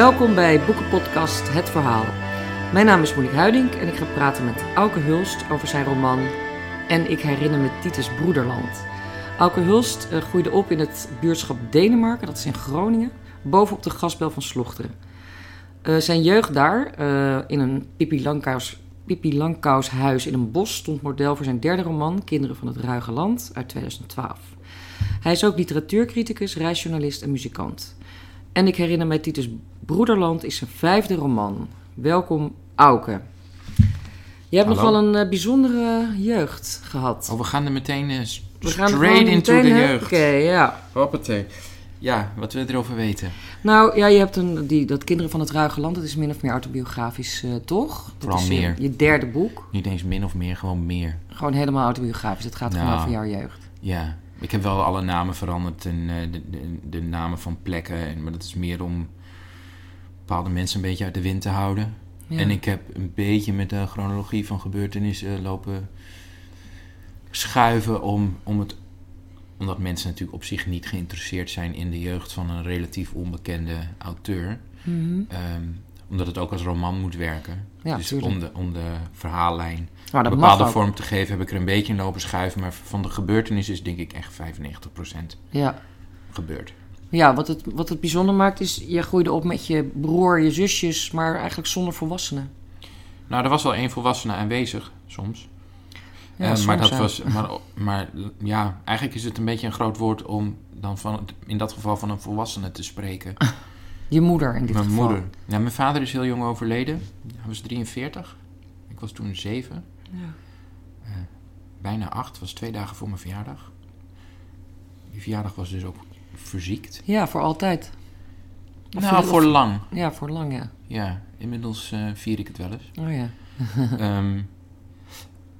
Welkom bij Boekenpodcast Het Verhaal. Mijn naam is Monique Huiding en ik ga praten met Auke Hulst over zijn roman En ik herinner me Titus Broederland. Auke Hulst uh, groeide op in het buurtschap Denemarken, dat is in Groningen, bovenop de gasbel van Slochteren. Uh, zijn jeugd daar, uh, in een Pippi Langkous huis in een bos, stond model voor zijn derde roman Kinderen van het Ruige Land uit 2012. Hij is ook literatuurcriticus, reisjournalist en muzikant. En ik herinner mij Titus Broederland is zijn vijfde roman. Welkom, Auke. Je hebt Hallo. nogal een uh, bijzondere jeugd gehad. Oh, we gaan er meteen uh, We gaan straight gewoon into meteen, de hè? jeugd. Oké, ja. Hoppatee. Ja, wat wil je erover weten? Nou, ja, je hebt een, die, dat Kinderen van het Ruige Land, dat is min of meer autobiografisch, uh, toch? Dat Vooral is meer. Je, derde boek. Niet eens min of meer, gewoon meer. Gewoon helemaal autobiografisch. Het gaat gewoon Nou. over jouw jeugd. Ja, ik heb wel alle namen veranderd en eh, de, de, de namen van plekken. En, maar dat is meer om bepaalde mensen een beetje uit de wind te houden. Ja. En ik heb een beetje met de chronologie van gebeurtenissen lopen schuiven om, om het omdat mensen natuurlijk op zich niet geïnteresseerd zijn in de jeugd van een relatief onbekende auteur. Mhm. Ehm, omdat het ook als roman moet werken. Ja, dus tuurlijk. om de, om de verhaallijn dat een bepaalde vorm te geven, heb ik er een beetje in lopen schuiven. Maar van de gebeurtenissen is denk ik echt 95% Ja. gebeurd. Ja, wat het, wat het bijzonder maakt is, je groeide op met je broer, je zusjes, maar eigenlijk zonder volwassenen. Nou, er was wel één volwassene aanwezig, soms. Ja, Eh, maar, dat ja. was, maar, maar ja, eigenlijk is het een beetje een groot woord om dan van, in dat geval van een volwassene te spreken. Je moeder in dit mijn geval. moeder. Ja, mijn vader is heel jong overleden. Hij was 43. Ik was toen 7. Ja. bijna acht, was twee dagen voor mijn verjaardag. Die verjaardag was dus ook verziekt. Ja, voor altijd. Of nou, voor- lang. Ja, voor lang, ja. Ja, inmiddels eh, vier ik het wel eens. Oh ja. Ehm,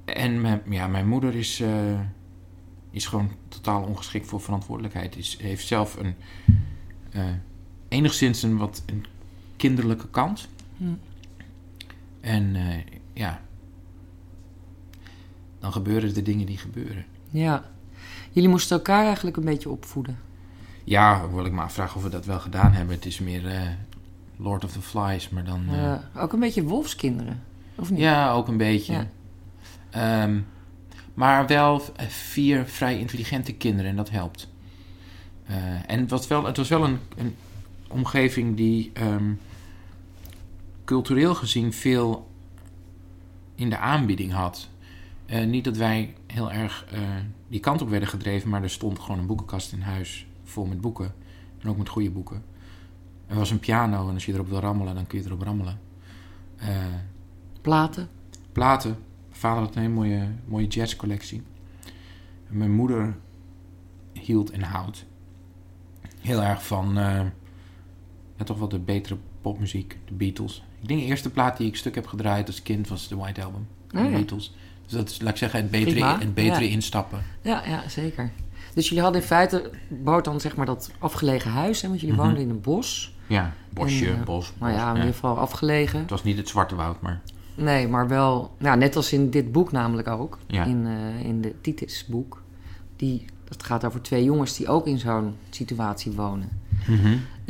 en mijn, ja, mijn moeder is, eh, is gewoon totaal ongeschikt voor verantwoordelijkheid. Is, heeft zelf een enigszins een wat een kinderlijke kant. Hm. En eh, ja, dan gebeuren de dingen die gebeuren. Ja. Jullie moesten elkaar eigenlijk een beetje opvoeden. Ja, hoewel ik me afvraag of we dat wel gedaan hebben. Het is meer eh, Lord of the Flies, maar dan... eh, ook een beetje wolfskinderen. Of niet? Ja, ook een beetje. Ja. Ehm, maar wel vier vrij intelligente kinderen en dat helpt. En het was wel, het was wel een, een omgeving die ehm, cultureel gezien veel in de aanbieding had. Eh, niet dat wij heel erg eh, die kant op werden gedreven, maar er stond gewoon een boekenkast in huis vol met boeken. En ook met goede boeken. Er was een piano en als je erop wil rammelen, dan kun je erop rammelen. Eh, Platen. platen. Mijn vader had een hele mooie, mooie jazzcollectie. En mijn moeder hield en houdt heel erg van ja, toch wel de betere popmuziek, de Beatles. Ik denk de eerste plaat die ik stuk heb gedraaid als kind was de White Album, van Oh de ja. Beatles. Dus dat is, laat ik zeggen, het betere, het betere ja. instappen. Ja, ja, zeker. Dus jullie hadden in feite, bouwt dan zeg maar dat afgelegen huis, hè, want jullie Mhm. woonden in een bos. Ja, bosje, En, eh, bos, Nou ja, in ieder geval afgelegen. Het was niet het Zwarte Woud, maar Nee, maar wel, nou, net als in dit boek namelijk ook, Ja. in, eh, in de Titus boek. Die, dat gaat over twee jongens die ook in zo'n situatie wonen.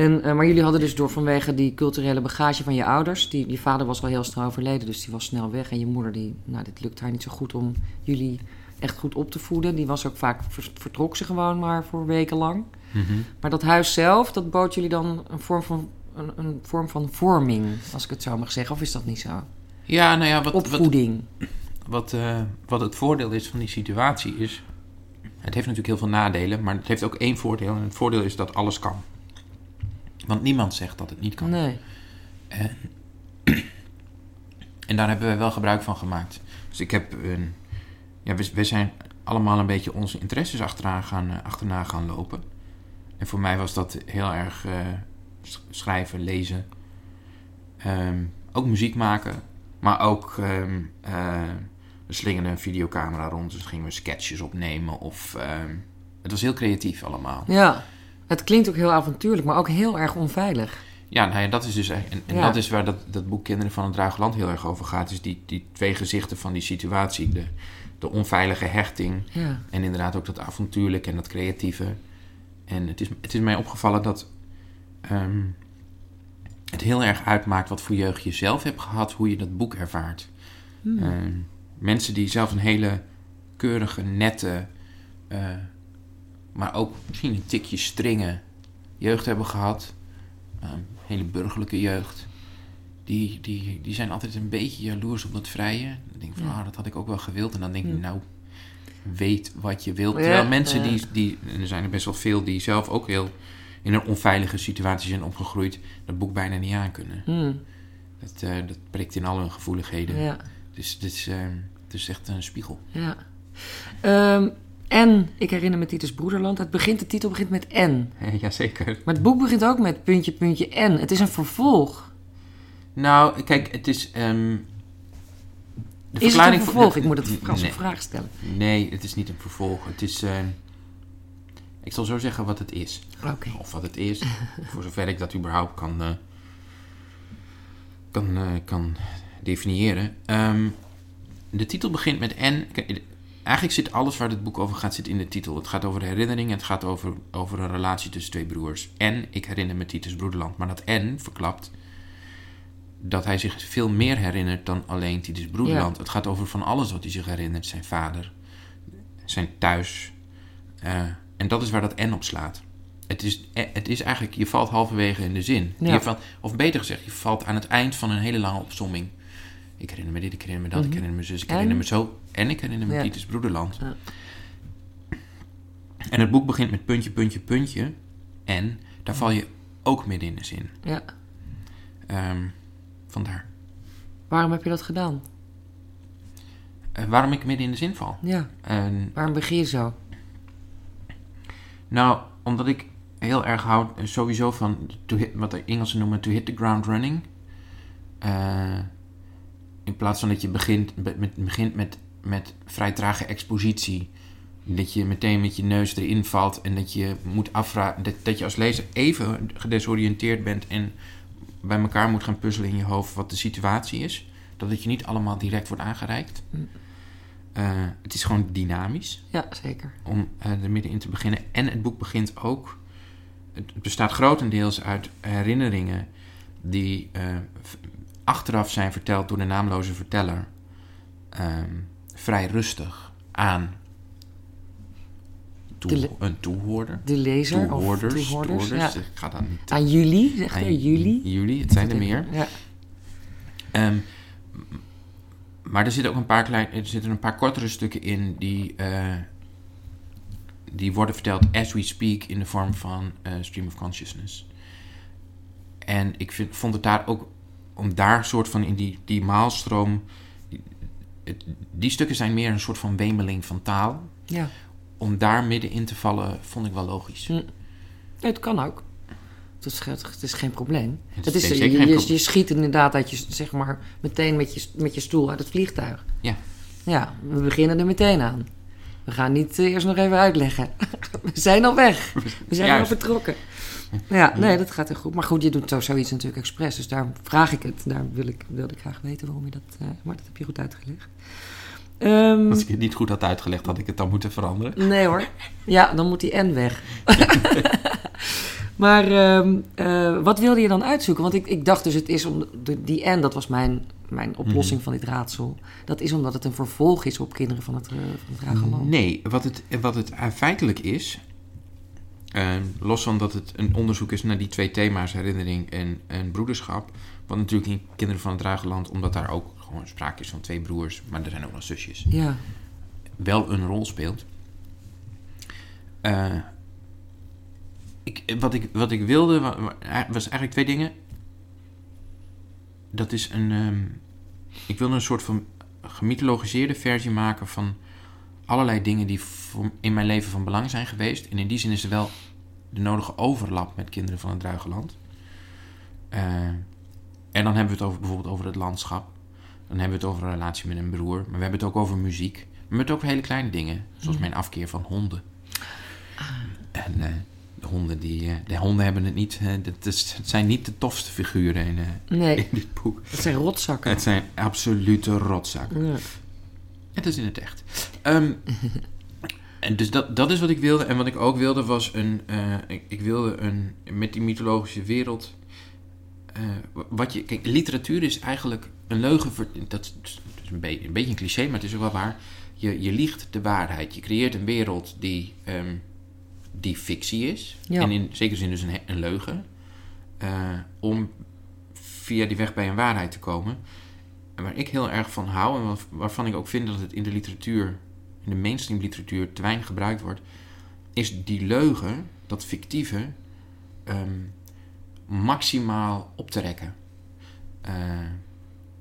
En, eh, maar jullie hadden dus door vanwege die culturele bagage van je ouders, die, je vader was al heel snel overleden, dus die was snel weg. En je moeder, die, nou, dit lukt haar niet zo goed om jullie echt goed op te voeden. Die was ook vaak, ver- vertrok ze gewoon maar voor weken lang. Mhm. Maar dat huis zelf, dat bood jullie dan een vorm van, een, een vorm van vorming, als ik het zo mag zeggen. Of is dat niet zo? ja, nou ja, wat, wat, Opvoeding. Wat, eh, wat het voordeel is van die situatie is... Het heeft natuurlijk heel veel nadelen, maar het heeft ook één voordeel. En het voordeel is dat alles kan. Want niemand zegt dat het niet kan. Nee. En, en daar hebben we wel gebruik van gemaakt. Dus ik heb een... Ja, we, we zijn allemaal een beetje onze interesses achteraan gaan, eh, achterna gaan lopen. En voor mij was dat heel erg eh, sch- schrijven, lezen. Ehm, ook muziek maken. Maar ook... eh, we slingen een videocamera rond, dus gingen we sketches opnemen. Of, ehm, het was heel creatief allemaal. Ja. Het klinkt ook heel avontuurlijk, maar ook heel erg onveilig. Ja, nou ja, dat is dus echt- en, en Ja. dat is waar dat, dat boek Kinderen van het Ruige Land heel erg over gaat. Is die, die twee gezichten van die situatie. De, de onveilige hechting Ja. en inderdaad ook dat avontuurlijke en dat creatieve. En het is, het is mij opgevallen dat ehm, het heel erg uitmaakt wat voor jeugd je zelf hebt gehad, hoe je dat boek ervaart. Hmm. Ehm, mensen die zelf een hele keurige, nette, eh, maar ook misschien een tikje stringen jeugd hebben gehad. Ehm, hele burgerlijke jeugd. Die, die, die zijn altijd een beetje jaloers op dat vrije. Dan denk ik van, Ja. ah, dat had ik ook wel gewild. En dan denk ik, nou, weet wat je wilt. Ja, Terwijl mensen ja. die, die, en er zijn er best wel veel die zelf ook heel in een onveilige situatie zijn opgegroeid, dat boek bijna niet aan kunnen. Hmm. Dat, eh, dat prikt in alle hun gevoeligheden. Ja, Dus het is, ehm, het is echt een spiegel. ja. Ehm, en ik herinner me Titus Broederland. Het begint, de titel begint met N. Jazeker. Maar het boek begint ook met puntje, puntje N. Het is een vervolg. Nou, kijk, het is. ehm, de Is het een voor- vervolg? de- Ik moet het als een nee, vraag stellen. nee, het is niet een vervolg. Het is. ehm, ik zal zo zeggen wat het is. Oké. Of wat het is. voor zover ik dat überhaupt kan. eh, kan, eh, kan definiëren. Ehm, de titel begint met N. Eigenlijk zit alles waar het boek over gaat, zit in de titel. Het gaat over herinneringen, het gaat over, over een relatie tussen twee broers. En ik herinner me Titus Broederland. Maar dat N verklapt dat hij zich veel meer herinnert dan alleen Titus Broederland. Het gaat over van alles wat hij zich herinnert. Zijn vader, zijn thuis. eh, en dat is waar dat N op slaat. Het is, eh, het is eigenlijk, je valt halverwege in de zin. Ja. Je valt, of beter gezegd, je valt aan het eind van een hele lange opsomming. Ik herinner me dit, ik herinner me dat, ik Mhm. herinner me zus, ik En? herinner me zo. En ik herinner me Ja. Titus Broederland. Ja. En het boek begint met puntje, puntje, puntje. En daar val je ook midden in de zin. Ja. Ehm, vandaar. Waarom heb je dat gedaan? Eh, waarom ik midden in de zin val? Ja. Waarom begin je zo? nou, omdat ik heel erg houd eh, sowieso van to hit, wat de Engelsen noemen to hit the ground running. Eh, in plaats van dat je begint met, begint met, met vrij trage expositie. Dat je meteen met je neus erin valt en dat je moet afvragen. Dat, dat je als lezer even gedesoriënteerd bent en bij elkaar moet gaan puzzelen in je hoofd wat de situatie is. Dat het je niet allemaal direct wordt aangereikt. Mm. Eh, het is gewoon dynamisch Ja, zeker. om eh, er middenin te beginnen. En het boek begint ook. Het bestaat grotendeels uit herinneringen die eh, achteraf zijn verteld door de naamloze verteller. Ehm, vrij rustig aan toe- een toehoorder. De lezer Toehoorders. of toehoorders. toehoorders. Ja. Ik ga dan niet. Aan jullie, zegt aan er. Jullie. Jullie, het zijn er meer. Ja. Ehm, maar er zitten ook een paar, klein, er zitten een paar kortere stukken in die, eh, die worden verteld as we speak in de vorm van eh, stream of consciousness. En ik vind, vond het daar ook, om daar soort van in die, die maalstroom, het- die stukken zijn meer een soort van wemeling van taal. ja. Om daar middenin te vallen, vond ik wel logisch. Hm. Het kan ook. Het is, ge- het is geen probleem. Het Het is je, geen je, probleem. je schiet inderdaad uit je, zeg maar, meteen met je, met je stoel uit het vliegtuig. Ja. Ja, we beginnen er meteen aan. We gaan niet eh, eerst nog even uitleggen. we zijn al weg. We zijn al vertrokken. Ja, nee, dat gaat heel goed. Maar goed, je doet zo, zoiets natuurlijk expres. Dus daar vraag ik het. Daar wil ik, wilde ik graag weten waarom je dat... eh, maar dat heb je goed uitgelegd. Ehm, Als ik het niet goed had uitgelegd, had ik het dan moeten veranderen. Nee hoor. Ja, dan moet die N weg. maar ehm, eh, wat wilde je dan uitzoeken? Want ik, ik dacht dus, het is om de, die N, dat was mijn, mijn oplossing Mhm. van dit raadsel. Dat is omdat het een vervolg is op kinderen van het, eh, van het. Nee, wat het, wat het feitelijk is, eh, los van dat het een onderzoek is naar die twee thema's, herinnering en, en broederschap, wat natuurlijk in Kinderen van het Ruigeland, omdat daar ook gewoon sprake is van twee broers, maar er zijn ook nog zusjes, Ja, wel een rol speelt. Eh, ik, wat, ik, wat ik wilde wa- was eigenlijk twee dingen. Dat is een. ehm, ik wilde een soort van gemythologiseerde versie maken van allerlei dingen die voor, in mijn leven van belang zijn geweest. En in die zin is er wel de nodige overlap met kinderen van het Druigeland. Eh, en dan hebben we het over, bijvoorbeeld over het landschap. Dan hebben we het over een relatie met een broer. Maar we hebben het ook over muziek. Maar we hebben het ook over hele kleine dingen. Zoals mijn afkeer van honden. En eh, de honden, die, eh, de honden hebben het niet. dat is, het zijn niet de tofste figuren in, nee, in dit boek. dat zijn rotzakken. Het zijn absolute rotzakken. Ja. Het is in het echt. Ehm, en dus dat, dat is wat ik wilde. En wat ik ook wilde was een... eh, ik, ik wilde een... Met die mythologische wereld... eh, wat je, kijk, literatuur is eigenlijk een leugen. Voor, dat is een, be- een beetje een cliché, maar het is ook wel waar. Je, je liegt de waarheid. Je creëert een wereld die, ehm, die fictie is. Ja. En in zekere zin dus een, een leugen. eh, om via die weg bij een waarheid te komen. Waar ik heel erg van hou en waar- waarvan ik ook vind dat het in de literatuur, in de mainstream literatuur, te weinig gebruikt wordt, is die leugen, dat fictieve, ehm, maximaal op te rekken. Eh,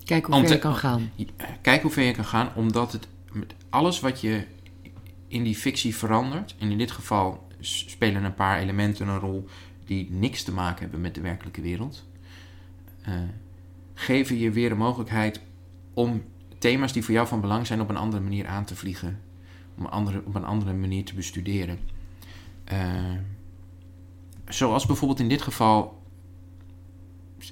Kijk hoe ver je kan gaan. je- kijk hoe ver je kan gaan, omdat het met alles wat je in die fictie verandert, en in dit geval spelen een paar elementen een rol die niks te maken hebben met de werkelijke wereld, eh, geven je weer een mogelijkheid om thema's die voor jou van belang zijn op een andere manier aan te vliegen, een andere, op een andere manier te bestuderen. Eh, zoals bijvoorbeeld in dit geval.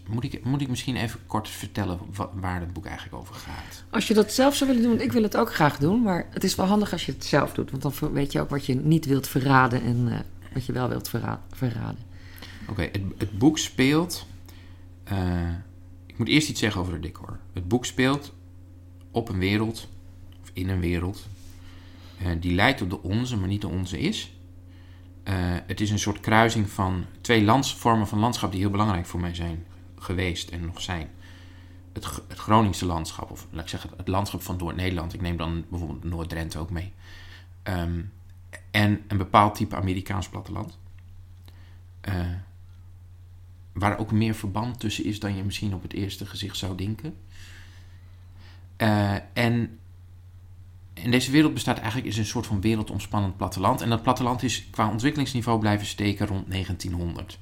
Moet ik, moet ik misschien even kort vertellen wa- waar het boek eigenlijk over gaat? Als je dat zelf zou willen doen, want ik wil het ook graag doen, maar het is wel handig als je het zelf doet, want dan weet je ook wat je niet wilt verraden en eh, wat je wel wilt verra- verraden. Oké, het, het boek speelt. eh, ik moet eerst iets zeggen over het decor. Het boek speelt op een wereld, of in een wereld, eh, die lijkt op de onze, maar niet de onze is. Eh, het is een soort kruising van twee lands, vormen van landschap die heel belangrijk voor mij zijn geweest en nog zijn. Het, het Groningse landschap, of laat ik zeggen het landschap van Noord-Nederland. Ik neem dan bijvoorbeeld Noord-Drenthe ook mee. Ehm, en een bepaald type Amerikaans platteland. Eh, waar ook meer verband tussen is dan je misschien op het eerste gezicht zou denken. Eh, en in deze wereld bestaat eigenlijk is een soort van wereldomspannend platteland. En dat platteland is qua ontwikkelingsniveau blijven steken rond 1900.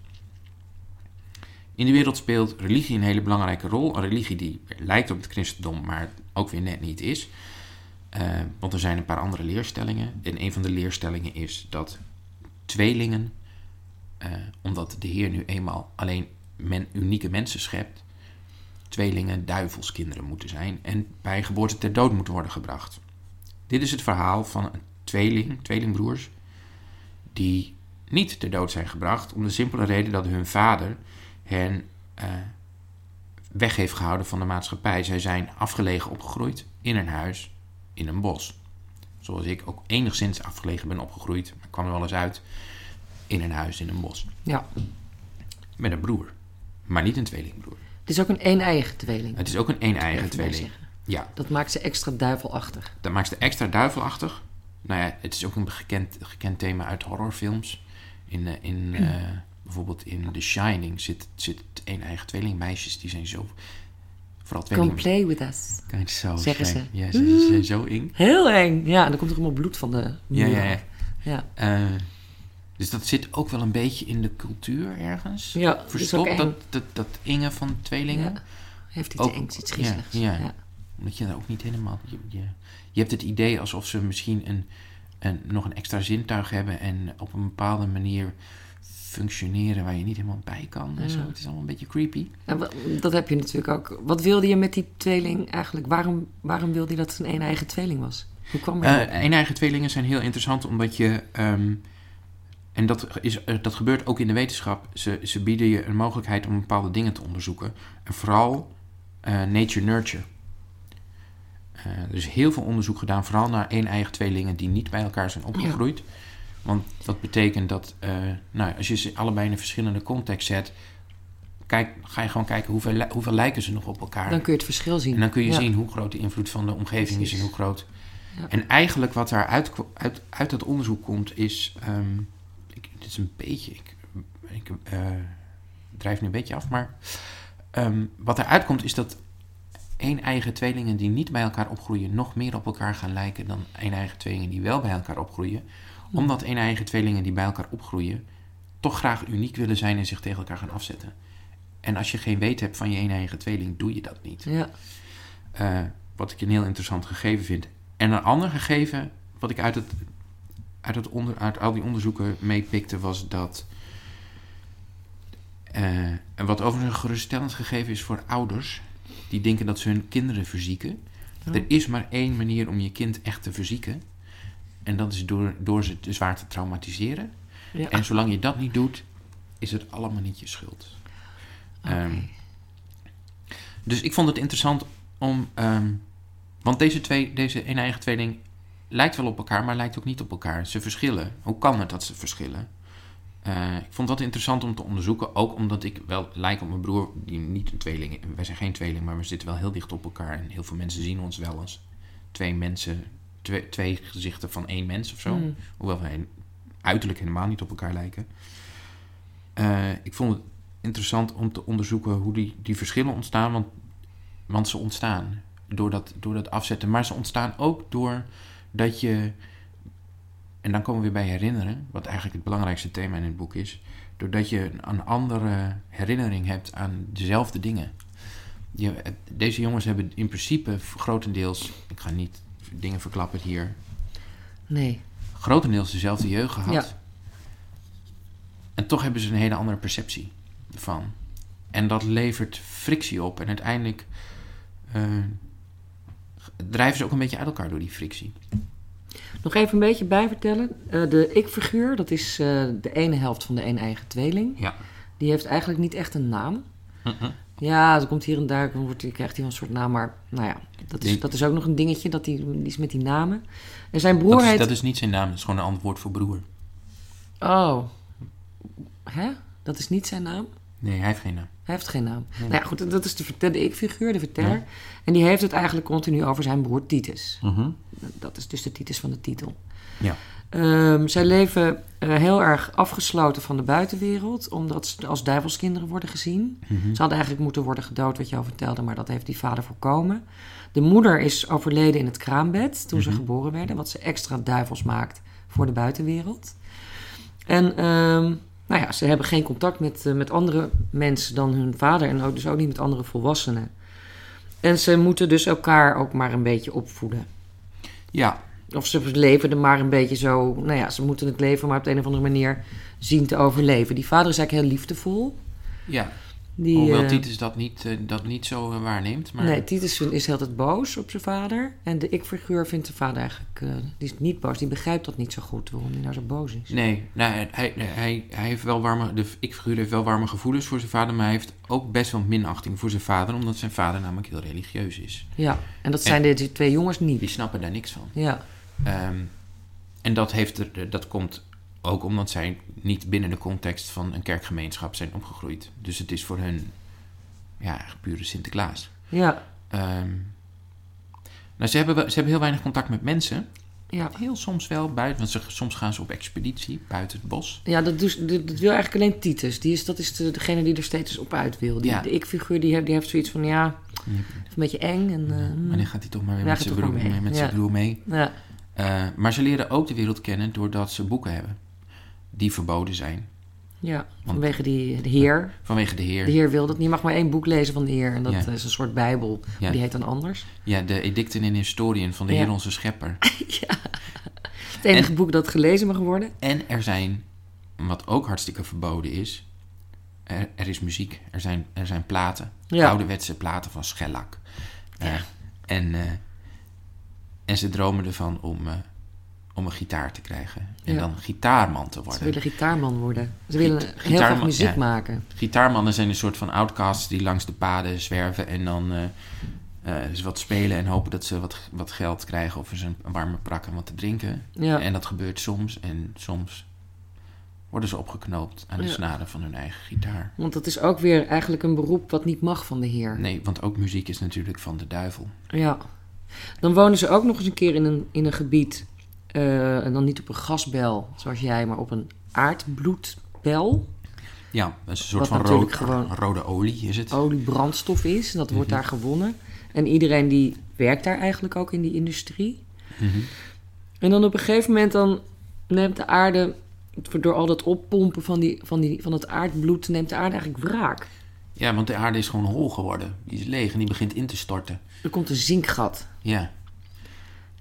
In de wereld speelt religie een hele belangrijke rol. Een religie die lijkt op het christendom, maar ook weer net niet is. Eh, want er zijn een paar andere leerstellingen. En een van de leerstellingen is dat tweelingen eh, omdat de Heer nu eenmaal alleen men, unieke mensen schept, tweelingen duivelskinderen moeten zijn en bij geboorte ter dood moeten worden gebracht. Dit is het verhaal van een tweeling, tweelingbroers, die niet ter dood zijn gebracht om de simpele reden dat hun vader hen eh, weg heeft gehouden van de maatschappij. Zij zijn afgelegen opgegroeid in een huis in een bos. Zoals ik ook enigszins afgelegen ben opgegroeid, maar ik kwam er wel eens uit in een huis in een bos. Ja, Met een broer. Maar niet een tweelingbroer. Het is ook een een-eigen tweeling. Het is ook een een-eigen tweeling. Ja, Dat maakt ze extra duivelachtig. dat maakt ze extra duivelachtig. Nou ja, het is ook een gekend, gekend thema uit horrorfilms. In, eh, in, eh, bijvoorbeeld in The Shining zit, zit een eigen tweelingmeisjes. Die zijn zo... Vooral Come tweeling... play with us. Je zo zeggen zijn. ze. Ja, ze, ze zijn zo eng. Heel eng. Ja, en dan komt er allemaal bloed van de Ja, muur ja, ja. Ja, Eh, dus dat zit ook wel een beetje in de cultuur ergens. ja Verstopt, dat, dat, dat enge van tweelingen. Ja. Heeft iets Ook- engs, iets griezeligs. ja. Ja. Omdat je daar ook niet helemaal. Je, je, je hebt het idee alsof ze misschien een, een, nog een extra zintuig hebben en op een bepaalde manier functioneren waar je niet helemaal bij kan. En zo. Het is allemaal een beetje creepy. Dat heb je natuurlijk ook. Wat wilde je met die tweeling eigenlijk? Waarom, waarom wilde je dat het een een-eigen tweeling was? Hoe kwam er Eh een eigen tweelingen zijn heel interessant omdat je. ehm, en dat, is, eh, dat gebeurt ook in de wetenschap. Ze, ze bieden je een mogelijkheid om bepaalde dingen te onderzoeken. En vooral eh, nature-nurture. Eh, er is heel veel onderzoek gedaan, vooral naar één eigen tweelingen die niet bij elkaar zijn opgegroeid. Want dat betekent dat, nou, als je ze allebei in een verschillende context zet, kijk, ga je gewoon kijken hoeveel, hoeveel lijken ze nog op elkaar. Dan kun je het verschil zien. En dan kun je Ja. zien hoe groot de invloed van de omgeving is en hoe groot. Ja. En eigenlijk wat daar uit, uit, uit dat onderzoek komt is. ehm, dit is een beetje. Ik, ik eh, drijf nu een beetje af, maar. ehm, wat eruit komt is dat één eigen tweelingen die niet bij elkaar opgroeien. nog meer op elkaar gaan lijken dan één eigen tweelingen die wel bij elkaar opgroeien. Omdat één eigen tweelingen die bij elkaar opgroeien. toch graag uniek willen zijn en zich tegen elkaar gaan afzetten. En als je geen weet hebt van je één eigen tweeling, doe je dat niet. Ja. Eh, wat ik een heel interessant gegeven vind. En een ander gegeven, wat ik uit, het, uit, het onder, uit al die onderzoeken meepikte, was dat. en wat overigens een geruststellend gegeven is voor ouders die denken dat ze hun kinderen verzieken. Er is maar één manier om je kind echt te verzieken. En dat is door, door ze te zwaar te traumatiseren. Ja. En zolang je dat niet doet, is het allemaal niet je schuld. Ehm, Dus ik vond het interessant om... ehm, want deze, twee, deze een eigen tweeling lijkt wel op elkaar, maar lijkt ook niet op elkaar. Ze verschillen. Hoe kan het dat ze verschillen? Eh, ik vond dat interessant om te onderzoeken. Ook omdat ik wel lijk op mijn broer, die niet een tweeling is. Wij zijn geen tweeling, maar we zitten wel heel dicht op elkaar. En heel veel mensen zien ons wel als twee mensen, twee, twee gezichten van één mens of zo. Mm. Hoewel wij uiterlijk helemaal niet op elkaar lijken. Eh, ik vond het interessant om te onderzoeken hoe die, die verschillen ontstaan. Want, want ze ontstaan door dat, door dat afzetten. Maar ze ontstaan ook door dat je... En dan komen we weer bij herinneren. Wat eigenlijk het belangrijkste thema in het boek is. Doordat je een andere herinnering hebt aan dezelfde dingen. Je, deze jongens hebben in principe grotendeels... Ik ga niet dingen verklappen hier Nee. grotendeels dezelfde jeugd gehad. Ja. En toch hebben ze een hele andere perceptie ervan. En dat levert frictie op. En uiteindelijk eh, drijven ze ook een beetje uit elkaar door die frictie. Nog even een beetje bijvertellen. Eh, de ik-figuur, dat is eh, de ene helft van de een eigen tweeling. Ja. Die heeft eigenlijk niet echt een naam. Ja, er komt hier en daar, dan wordt, krijgt hij een soort naam. Maar nou ja, dat is, dat is ook nog een dingetje, dat die, die is met die namen. En zijn broer Dat is, heet... dat is niet zijn naam, dat is gewoon een antwoord voor broer. Oh. Hè? Dat is niet zijn naam? Nee, hij heeft geen naam. Hij heeft geen naam. Nee. Nou ja, goed, dat is de, de ik-figuur, de verteller. Ja. En die heeft het eigenlijk continu over zijn broer Titus. Dat is dus de Titus van de titel. Ja. Ehm, zij leven eh, heel erg afgesloten van de buitenwereld, omdat ze als duivelskinderen worden gezien. Mhm. Ze hadden eigenlijk moeten worden gedood, wat je al vertelde, maar dat heeft die vader voorkomen. De moeder is overleden in het kraambed toen ze Mhm. geboren werden, wat ze extra duivels maakt voor de buitenwereld. En ehm, nou ja, ze hebben geen contact met, eh, met andere mensen dan hun vader en ook, dus ook niet met andere volwassenen. En ze moeten dus elkaar ook maar een beetje opvoeden. Ja, Of ze leven er maar een beetje zo. Nou ja, ze moeten het leven maar op de een of andere manier zien te overleven. Die vader is eigenlijk heel liefdevol. ja. Die, Hoewel eh, Titus dat niet, eh, dat niet zo eh, waarneemt. Maar Nee, Titus is altijd boos op zijn vader. En de ik-figuur vindt de vader eigenlijk... die is niet boos. Die begrijpt dat niet zo goed, waarom hij nou zo boos is. Nee, nou, hij, hij, hij, heeft wel warme, de ik-figuur heeft wel warme gevoelens voor zijn vader, maar hij heeft ook best wel minachting voor zijn vader, omdat zijn vader namelijk heel religieus is. Ja, en dat zijn deze twee jongens Die niet. snappen daar niks van. Ja, Ehm, en dat, heeft er, dat komt ook omdat zij niet binnen de context van een kerkgemeenschap zijn opgegroeid. Dus het is voor hun ja, pure Sinterklaas. ja, Ehm, nou, ze, hebben, ze hebben heel weinig contact met mensen. ja. Heel soms wel buiten, want ze, soms gaan ze op expeditie buiten het bos. Ja, dat, doet- dat, dat wil eigenlijk alleen Titus. Die is, dat is de, degene die er steeds op uit wil. Die, Ja. De ik-figuur die, heeft- die heeft zoiets van... Ja, een beetje eng. En, eh, hmm. Wanneer gaat hij toch maar weer met zijn broer, maar mee. met Ja. broer mee? ja, Eh, maar ze leren ook de wereld kennen doordat ze boeken hebben. Die verboden zijn. ja, vanwege die, de heer. Vanwege de Heer. De heer wil dat. Je mag maar één boek lezen van de heer. En dat Ja. is een soort bijbel. Ja. Die heet dan anders. Ja, de edicten en historien van de Ja. Heer onze Schepper. Het enige boek dat gelezen mag worden. En er zijn, wat ook hartstikke verboden is, er, er is muziek. Er zijn, er zijn platen. Ja. Ouderwetse platen van schellak. Eh, en, eh, en ze dromen ervan om, eh, om een gitaar te krijgen. En Ja. dan gitaarman te Ze worden. willen gitaarman worden. Ze willen Gita- heel graag muziek ja. maken. Gitaarmannen zijn een soort van outcasts die langs de paden zwerven en dan ze wat spelen en hopen dat ze wat, wat geld krijgen of eens een, een warme prak en wat te drinken. Ja. En dat gebeurt soms en soms worden ze opgeknoopt aan de snaren van hun eigen gitaar. Want dat is ook weer eigenlijk een beroep wat niet mag van de heer. Nee, want ook muziek is natuurlijk van de duivel. Ja. Dan wonen ze ook nog eens een keer in een, in een gebied. Eh, en dan niet op een gasbel, zoals jij, maar op een aardbloedbel. Ja, dat is een soort van natuurlijk rood, gewoon- rode olie is het. Olie brandstof is. En dat wordt Mhm. daar gewonnen. En iedereen die werkt daar eigenlijk ook in die industrie. Mhm. En dan op een gegeven moment dan neemt de aarde, door al dat oppompen van, die, van, die, van het aardbloed, neemt de aarde eigenlijk wraak. Ja, want de aarde is gewoon hol geworden. Die is leeg en die begint in te storten. Er komt een zinkgat. Ja,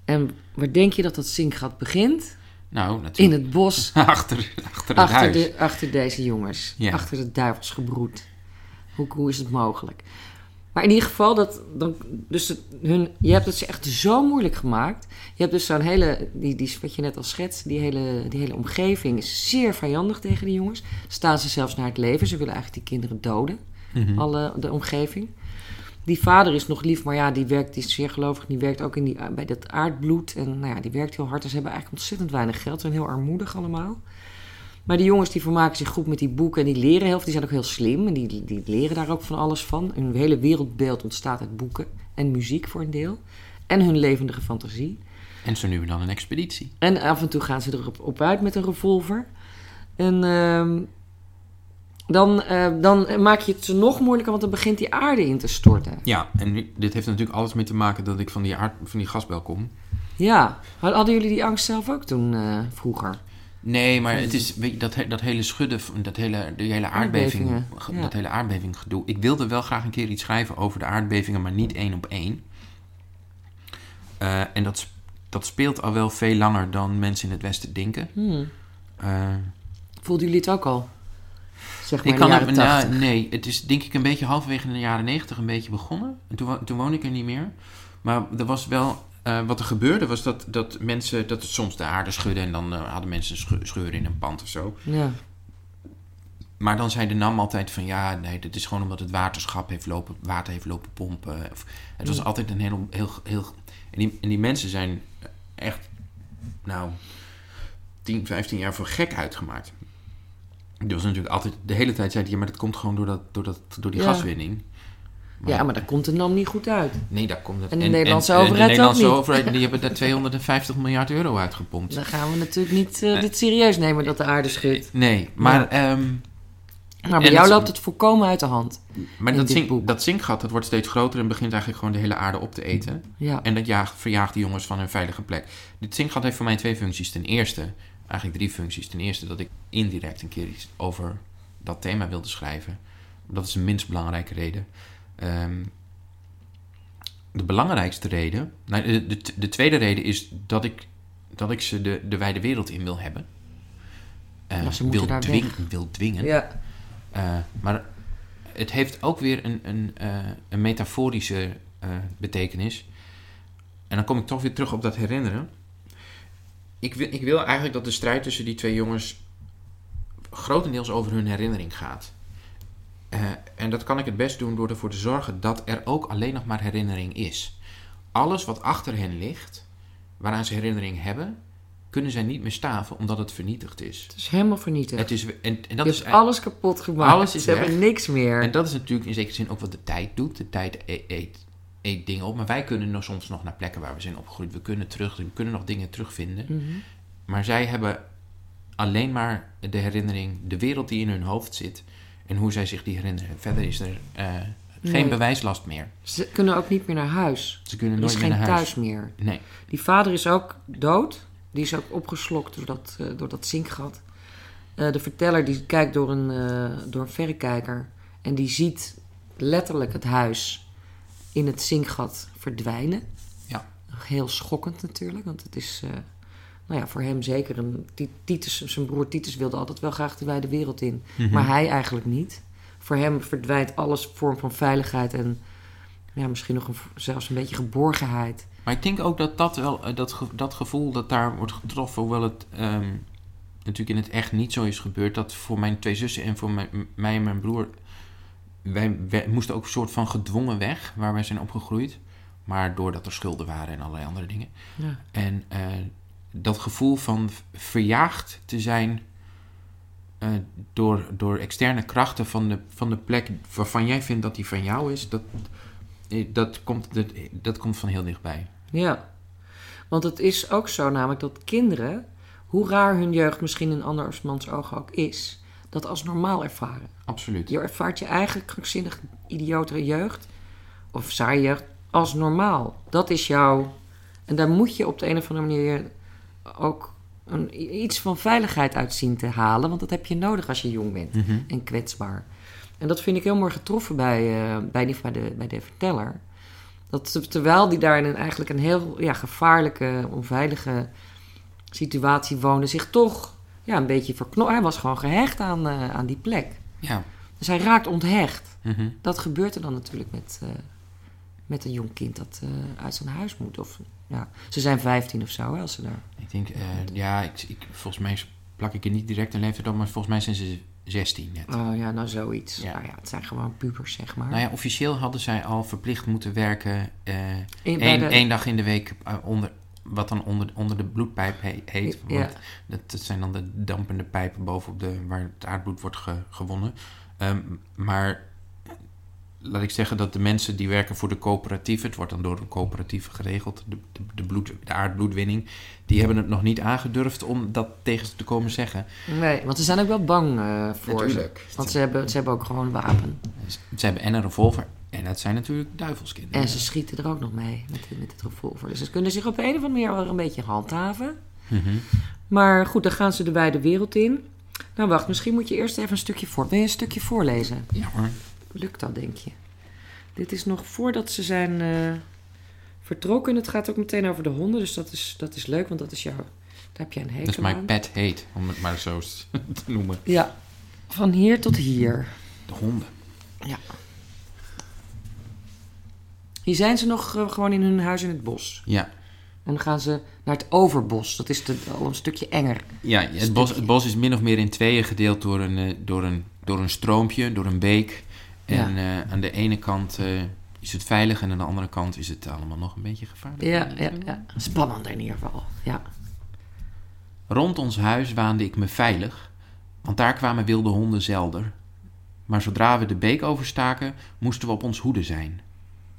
En waar denk je dat dat zinkgat begint? nou In natuurlijk. het bos, achter, achter het achter, huis. de, achter deze jongens. Ja. Achter het duivelsgebroed. Hoe, hoe is het mogelijk? Maar in ieder geval, dat, dan, dus het, hun, je hebt het ze echt zo moeilijk gemaakt. Je hebt dus zo'n hele, die, die, wat je net al schetst, die hele, die hele omgeving is zeer vijandig tegen die jongens. Staan ze zelfs naar het leven. Ze willen eigenlijk die kinderen doden, Mhm. alle, de omgeving. Die vader is nog lief, maar ja, die werkt, die is zeer gelovig. Die werkt ook in die, bij dat aardbloed. En nou ja, die werkt heel hard. En ze hebben eigenlijk ontzettend weinig geld. Ze zijn heel armoedig allemaal. Maar die jongens die vermaken zich goed met die boeken en die leren heel veel. Die zijn ook heel slim en die, die leren daar ook van alles van. Hun hele wereldbeeld ontstaat uit boeken en muziek voor een deel. En hun levendige fantasie. En zo nu en dan een expeditie. En af en toe gaan ze erop op uit met een revolver. En ehm, dan, eh, dan maak je het ze nog moeilijker, want dan begint die aarde in te storten. Ja, en dit heeft natuurlijk alles mee te maken dat ik van die, aard, van die gasbel kom. Ja, hadden jullie die angst zelf ook toen eh, vroeger? Nee, maar het is weet je, dat, dat hele schudden, dat hele, die hele aardbeving, ja. dat hele aardbeving gedoe. Ik wilde wel graag een keer iets schrijven over de aardbevingen, maar niet één op één. Eh, en dat, dat speelt al wel veel langer dan mensen in het Westen denken. Hmm. Voelden jullie het ook al? Zeg maar ik in de kan jaren het, nou, 80. nee, het is denk ik een beetje halverwege in de jaren negentig een beetje begonnen. En toen, toen woonde ik er niet meer. Maar er was wel, eh, wat er gebeurde was dat, dat mensen, dat het soms de aarde schudde en dan eh, hadden mensen sche- scheuren in een pand of zo. Ja. Maar dan zei de NAM altijd van ja, nee, dit is gewoon omdat het waterschap heeft lopen, water heeft lopen pompen. Of, het was Mm. altijd een heel, heel, heel en, die, en die mensen zijn echt, nou, 10, 15 jaar voor gek uitgemaakt. Die was natuurlijk altijd, de hele tijd zei hij, ja, maar dat komt gewoon door, dat, door, dat, door die Ja. gaswinning. ja, maar daar komt de NAM niet goed uit. Nee, daar komt het. En de Nederlandse en overheid de Nederlandse overheid, die hebben daar 250 miljard euro uitgepompt. Dan gaan we natuurlijk niet eh, dit serieus nemen dat de aarde schudt. Nee, maar, Ja. ehm, Maar bij jou loopt het volkomen uit de hand. maar dat, zink, dat zinkgat dat wordt steeds groter en begint eigenlijk gewoon de hele aarde op te eten. Ja. En dat jaagt, verjaagt de jongens van hun veilige plek. Dit zinkgat heeft voor mij twee functies. Ten eerste, eigenlijk drie functies. Ten eerste dat ik indirect een keer iets over dat thema wilde schrijven. Dat is de minst belangrijke reden. Ehm, de belangrijkste reden, nou, de, de, de tweede reden is dat ik, dat ik ze de, de wijde wereld in wil hebben. Ze moeten wil, daar dwing- wil dwingen. ja. Eh, maar het heeft ook weer een, een, eh, een metaforische betekenis. En dan kom ik toch weer terug op dat herinneren. Ik wil, ik wil eigenlijk dat de strijd tussen die twee jongens grotendeels over hun herinnering gaat. Eh, en dat kan ik het best doen door ervoor te zorgen dat er ook alleen nog maar herinnering is. Alles wat achter hen ligt, waaraan ze herinnering hebben, kunnen zij niet meer staven omdat het vernietigd is. Het is helemaal vernietigd. Het is, en, en je dat hebt is alles kapot gemaakt. Alles is Ze hebben niks meer. En dat is natuurlijk in zekere zin ook wat de tijd doet. De tijd e- eet, dingen op. Maar wij kunnen nog soms nog naar plekken waar we zijn opgegroeid. We kunnen terug, we kunnen nog dingen terugvinden. Mhm. Maar zij hebben alleen maar de herinnering, de wereld die in hun hoofd zit. En hoe zij zich die herinneren. Verder is er eh, geen Nee. bewijslast meer. Ze kunnen ook niet meer naar huis. Ze kunnen Er nooit is meer geen naar huis. thuis meer. Nee. Die vader is ook dood. Die is ook opgeslokt door dat, eh, door dat zinkgat. Eh, de verteller die kijkt door een, door een verrekijker. En die ziet letterlijk het huis in het zinkgat verdwijnen. Ja. Heel schokkend natuurlijk. Want het is eh, nou ja, voor hem zeker een... Ti- Titus, zijn broer Titus wilde altijd wel graag de wijde wereld in. Mhm. Maar hij eigenlijk niet. Voor hem verdwijnt alles vorm van veiligheid en ja, misschien nog een, zelfs een beetje geborgenheid. Maar ik denk ook dat dat wel, eh, dat, ge- dat gevoel dat daar wordt getroffen, hoewel het ehm, natuurlijk in het echt niet zo is gebeurd, dat voor mijn twee zussen en voor mijn, mij en mijn broer, wij, wij moesten ook een soort van gedwongen weg waar wij zijn opgegroeid. Maar doordat er schulden waren en allerlei andere dingen. Ja. En eh, dat gevoel van verjaagd te zijn eh, door, door externe krachten van de, van de plek waarvan jij vindt dat die van jou is, dat, eh, dat, komt, dat, dat komt van heel dichtbij. Ja, want het is ook zo namelijk dat kinderen, hoe raar hun jeugd misschien in andermans ogen ook is, dat als normaal ervaren. Absoluut. Je ervaart je eigen krankzinnig idiotere jeugd, of saaie jeugd, als normaal. Dat is jouw... En daar moet je op de een of andere manier ook een, iets van veiligheid uit zien te halen, want dat heb je nodig als je jong bent Mhm. en kwetsbaar. En dat vind ik heel mooi getroffen bij, eh, bij, die, bij, de, bij de verteller. Dat terwijl die daar in eigenlijk een heel ja, gevaarlijke, onveilige situatie woonde, zich toch ja, een beetje verknopt. Hij was gewoon gehecht aan, eh, aan die plek. Ja. Dus hij raakt onthecht. Mhm. Dat gebeurt er dan natuurlijk met, eh, met een jong kind dat eh, uit zijn huis moet. Of, ja, ze zijn 15 of zo, hè, als ze daar. Ik denk, ja, ik, ik, volgens mij plak ik er niet direct een leeftijd op, maar volgens mij zijn ze 16 net. Oh ja, nou zoiets. Ja. Nou ja, het zijn gewoon pubers, zeg maar. Nou ja, officieel hadden zij al verplicht moeten werken één, dag in de week onder, wat dan onder, onder de bloedpijp he- heet. Ja. Dat, dat zijn dan de dampende pijpen bovenop de, waar het aardbloed wordt ge- gewonnen. Ehm, maar laat ik zeggen dat de mensen die werken voor de coöperatieven, het wordt dan door een coöperatieve geregeld, de, de, de, bloed, de aardbloedwinning, die hebben het nog niet aangedurfd om dat tegen ze te komen zeggen. Nee, want ze zijn ook wel bang eh, voor Natuurlijk. ze. Want ze hebben, ze hebben ook gewoon een wapen. Ze hebben en een revolver en dat zijn natuurlijk duivelskinderen. En ze schieten er ook nog mee met, met het revolver. Dus ze kunnen zich op een of andere manier wel een beetje handhaven. Mhm. Maar goed, dan gaan ze de wijde wereld in. Nou wacht, misschien moet je eerst even een stukje voor. Wil je een stukje voorlezen? Ja hoor. Lukt dat, denk je? Dit is nog voordat ze zijn eh, vertrokken. Het gaat ook meteen over de honden, dus dat is, dat is leuk, want dat is jouw... Daar heb jij een hekel Dat is mijn pet heet, om het maar zo te noemen. Ja, van hier tot hier. De honden. Ja. Hier zijn ze nog eh, gewoon in hun huis in het bos. Ja, En dan gaan ze naar het overbos. Dat is de, al een stukje enger. ja het, bos, het bos is min of meer in tweeën gedeeld door een, eh, door een, door een stroompje, door een beek. En eh, aan de ene kant is het veilig en aan de andere kant is het allemaal nog een beetje gevaarlijk. Ja, ja, ja. Spannend in ieder geval. Ja. Rond ons huis waande ik me veilig, want daar kwamen wilde honden zelden. Maar zodra we de beek overstaken, moesten we op ons hoede zijn.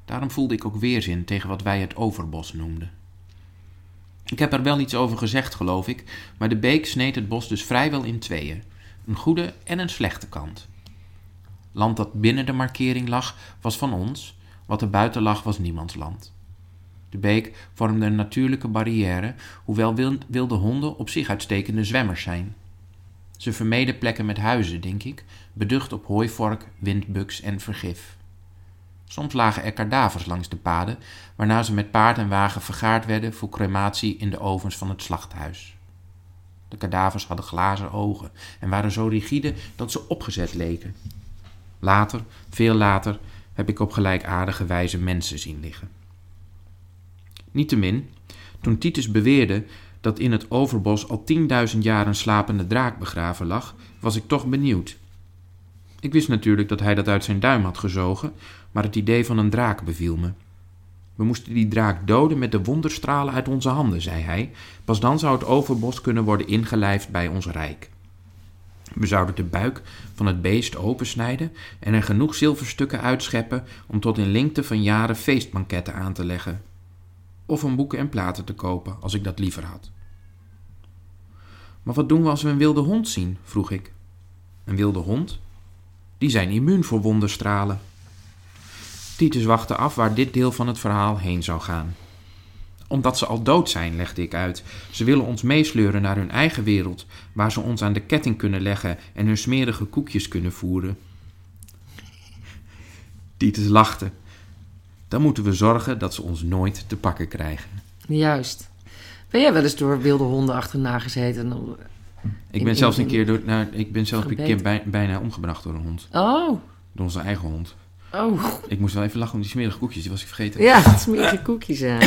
Daarom voelde ik ook weerzin tegen wat wij het overbos noemden. Ik heb er wel iets over gezegd, geloof ik, maar de beek sneed het bos dus vrijwel in tweeën: een goede en een slechte kant. Land dat binnen de markering lag, was van ons, wat er buiten lag, was niemands land. De beek vormde een natuurlijke barrière, hoewel wil- wilde honden op zich uitstekende zwemmers zijn. Ze vermeden plekken met huizen, denk ik, beducht op hooivork, windbuks en vergif. Soms lagen er kadavers langs de paden, waarna ze met paard en wagen vergaard werden voor crematie in de ovens van het slachthuis. De kadavers hadden glazen ogen en waren zo rigide dat ze opgezet leken. Later, veel later, heb ik op gelijkaardige wijze mensen zien liggen. Niettemin, toen Titus beweerde dat in het overbos al 10.000 jaar een slapende draak begraven lag, was ik toch benieuwd. Ik wist natuurlijk dat hij dat uit zijn duim had gezogen, maar het idee van een draak beviel me. We moesten die draak doden met de wonderstralen uit onze handen, zei hij. Pas dan zou het overbos kunnen worden ingelijfd bij ons rijk. We zouden de buik van het beest opensnijden en er genoeg zilverstukken uitscheppen om tot in lengte van jaren feestbanketten aan te leggen. Of om boeken en platen te kopen, als ik dat liever had. Maar wat doen we als we een wilde hond zien? vroeg ik. Een wilde hond? Die zijn immuun voor wonderstralen. Titus wachtte af waar dit deel van het verhaal heen zou gaan. Omdat ze al dood zijn, legde ik uit. Ze willen ons meesleuren naar hun eigen wereld, waar ze ons aan de ketting kunnen leggen en hun smerige koekjes kunnen voeren. Titus lachte. Dan moeten we zorgen dat ze ons nooit te pakken krijgen. Juist. Ben jij wel eens door wilde honden achterna gezeten? Ik In- ben zelfs een keer, door, nou, ik ben zelfs een keer bij- bijna omgebracht door een hond. Oh, Door onze eigen hond. oh. Ik moest wel even lachen om die smerige koekjes, die was ik vergeten. Ja, smerige koekjes aan.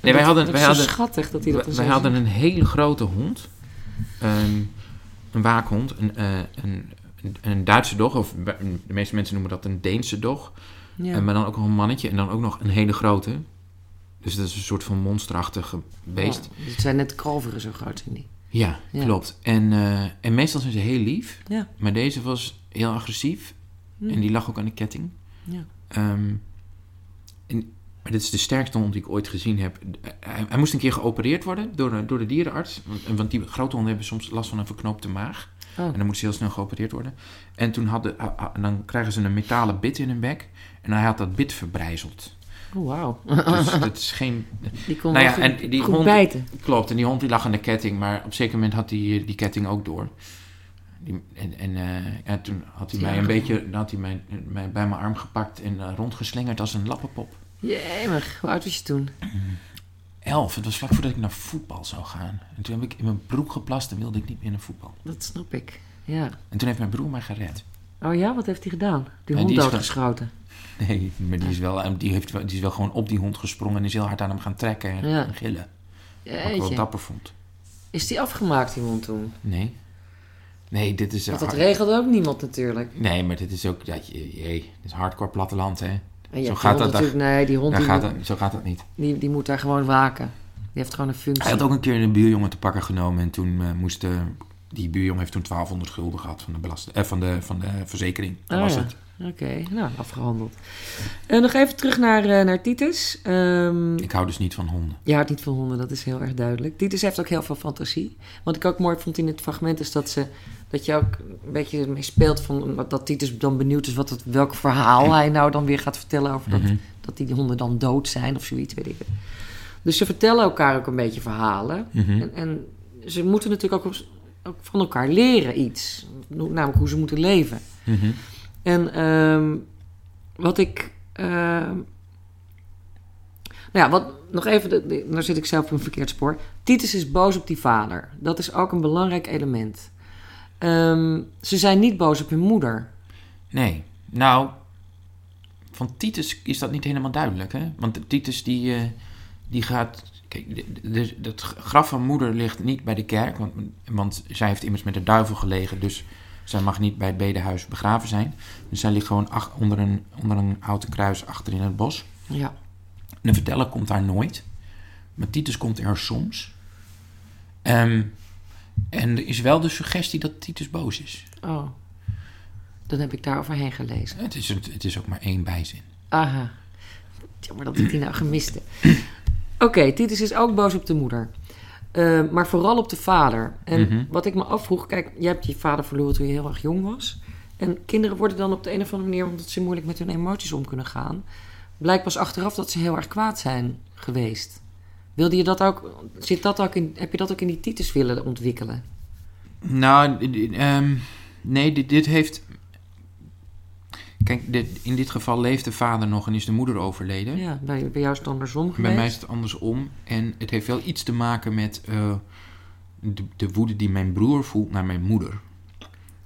Nee, wij hadden, wij hadden, schattig dat hij dat wij, hadden een hele grote hond. Een, een waakhond. Een, eh, een, een, een Duitse dog. Of de meeste mensen noemen dat een Deense dog. Ja. En maar dan ook nog een mannetje. En dan ook nog een hele grote. Dus dat is een soort van monsterachtige beest. Ja, het zijn net kalveren zo groot zijn die. Ja, Ja. klopt. En, eh, en meestal zijn ze heel lief. Ja. Maar deze was heel agressief. Hm. En die lag ook aan de ketting. Ja. Ehm, en, maar dit is de sterkste hond die ik ooit gezien heb. Hij, hij moest een keer geopereerd worden door, de- door de dierenarts. Want, want die grote honden hebben soms last van een verknoopte maag. Oh. En dan moet ze heel snel geopereerd worden. En toen hadden, ah, ah, en dan krijgen ze een metalen bit in hun bek. En hij had dat bit verbrijzeld. Oh, wauw. Dus dat is geen... Die kon Nou wel ja, goed, en die goed hond- bijten. Klopt, en die hond die lag aan de ketting. Maar op een zeker moment had hij die ketting ook door. Die, en en eh, ja, toen had hij Ja, mij een beetje had hij mij, mij bij mijn arm gepakt en eh, rondgeslingerd als een lappenpop. Jemig, hoe oud was je toen? Elf, het was vlak voordat ik naar voetbal zou gaan. En toen heb ik in mijn broek geplast en wilde ik niet meer naar voetbal. Dat snap ik. Ja. En toen heeft mijn broer mij gered. Oh ja, wat heeft hij gedaan? Die hond die doodgeschoten. Nee, maar die is, wel, die, heeft, die is wel gewoon op die hond gesprongen en is heel hard aan hem gaan trekken en, Ja. en gillen. Wat ik wel dapper vond. Is die afgemaakt, die hond toen? Nee. Nee, dit is... Want dat hard- regelde ook niemand natuurlijk. Nee, maar dit is ook... Dat je, jee, dit is hardcore platteland, hè. En Zo gaat dat natuurlijk, nee, die hond Daar die gaat moet, het, zo gaat dat niet. die, die moet daar gewoon waken. Die heeft gewoon een functie. Hij had ook een keer een buurjongen te pakken genomen en toen eh, moest... eh, die buurjongen heeft toen 1200 gulden gehad van de, belast, eh, van de, van de verzekering. Dat Oh, was ja. het. Oké, nou, afgehandeld. En nog even terug naar, eh, naar Titus. Ehm, Ik hou dus niet van honden. Je houdt niet van honden, dat is heel erg duidelijk. Titus heeft ook heel veel fantasie. Wat ik ook mooi vond in het fragment is dat, ze, dat je ook een beetje mee speelt van dat Titus dan benieuwd is wat het, welk verhaal hij nou dan weer gaat vertellen over dat, Mhm. dat die honden dan dood zijn of zoiets, weet ik. Dus ze vertellen elkaar ook een beetje verhalen. Mhm. En, en ze moeten natuurlijk ook, op- ook van elkaar leren iets. Namelijk hoe ze moeten leven. Mhm. En ehm, wat ik. ehm, nou ja, wat, nog even, de, de- nou zit ik zelf op een verkeerd spoor. Titus is boos op die vader. Dat is ook een belangrijk element. Ehm, ze zijn niet boos op hun moeder. Nee, nou, van Titus is dat niet helemaal duidelijk, hè? Want Titus die, eh, die gaat... Kijk, de- de- het graf van moeder ligt niet bij de kerk, want, want zij heeft immers met de duivel gelegen, dus zij mag niet bij het bedehuis begraven zijn. Dus zij ligt gewoon ach- onder, een, onder een houten kruis achter in het bos. Ja. De verteller komt daar nooit, maar Titus komt er soms. Ehm, en er is wel de suggestie dat Titus boos is. Oh. Dan heb ik daar overheen gelezen. Het is, het is ook maar één bijzin. Aha. Jammer dat ik die nou gemist heb. Oké, Titus is ook boos op de moeder. Eh, maar vooral op de vader. En Mhm. wat ik me afvroeg... Kijk, je hebt je vader verloren toen je heel erg jong was. En kinderen worden dan op de een of andere manier... omdat ze moeilijk met hun emoties om kunnen gaan... blijkt pas achteraf dat ze heel erg kwaad zijn geweest. Wilde je dat ook... Zit dat ook in, heb je dat ook in die Titus willen ontwikkelen? Nou, ehm, nee, dit, dit heeft. Kijk, in dit geval leeft de vader nog en is de moeder overleden. Ja, bij, bij jou is het andersom geweest. Bij mij is het andersom. En het heeft wel iets te maken met eh, de, de woede die mijn broer voelt naar mijn moeder.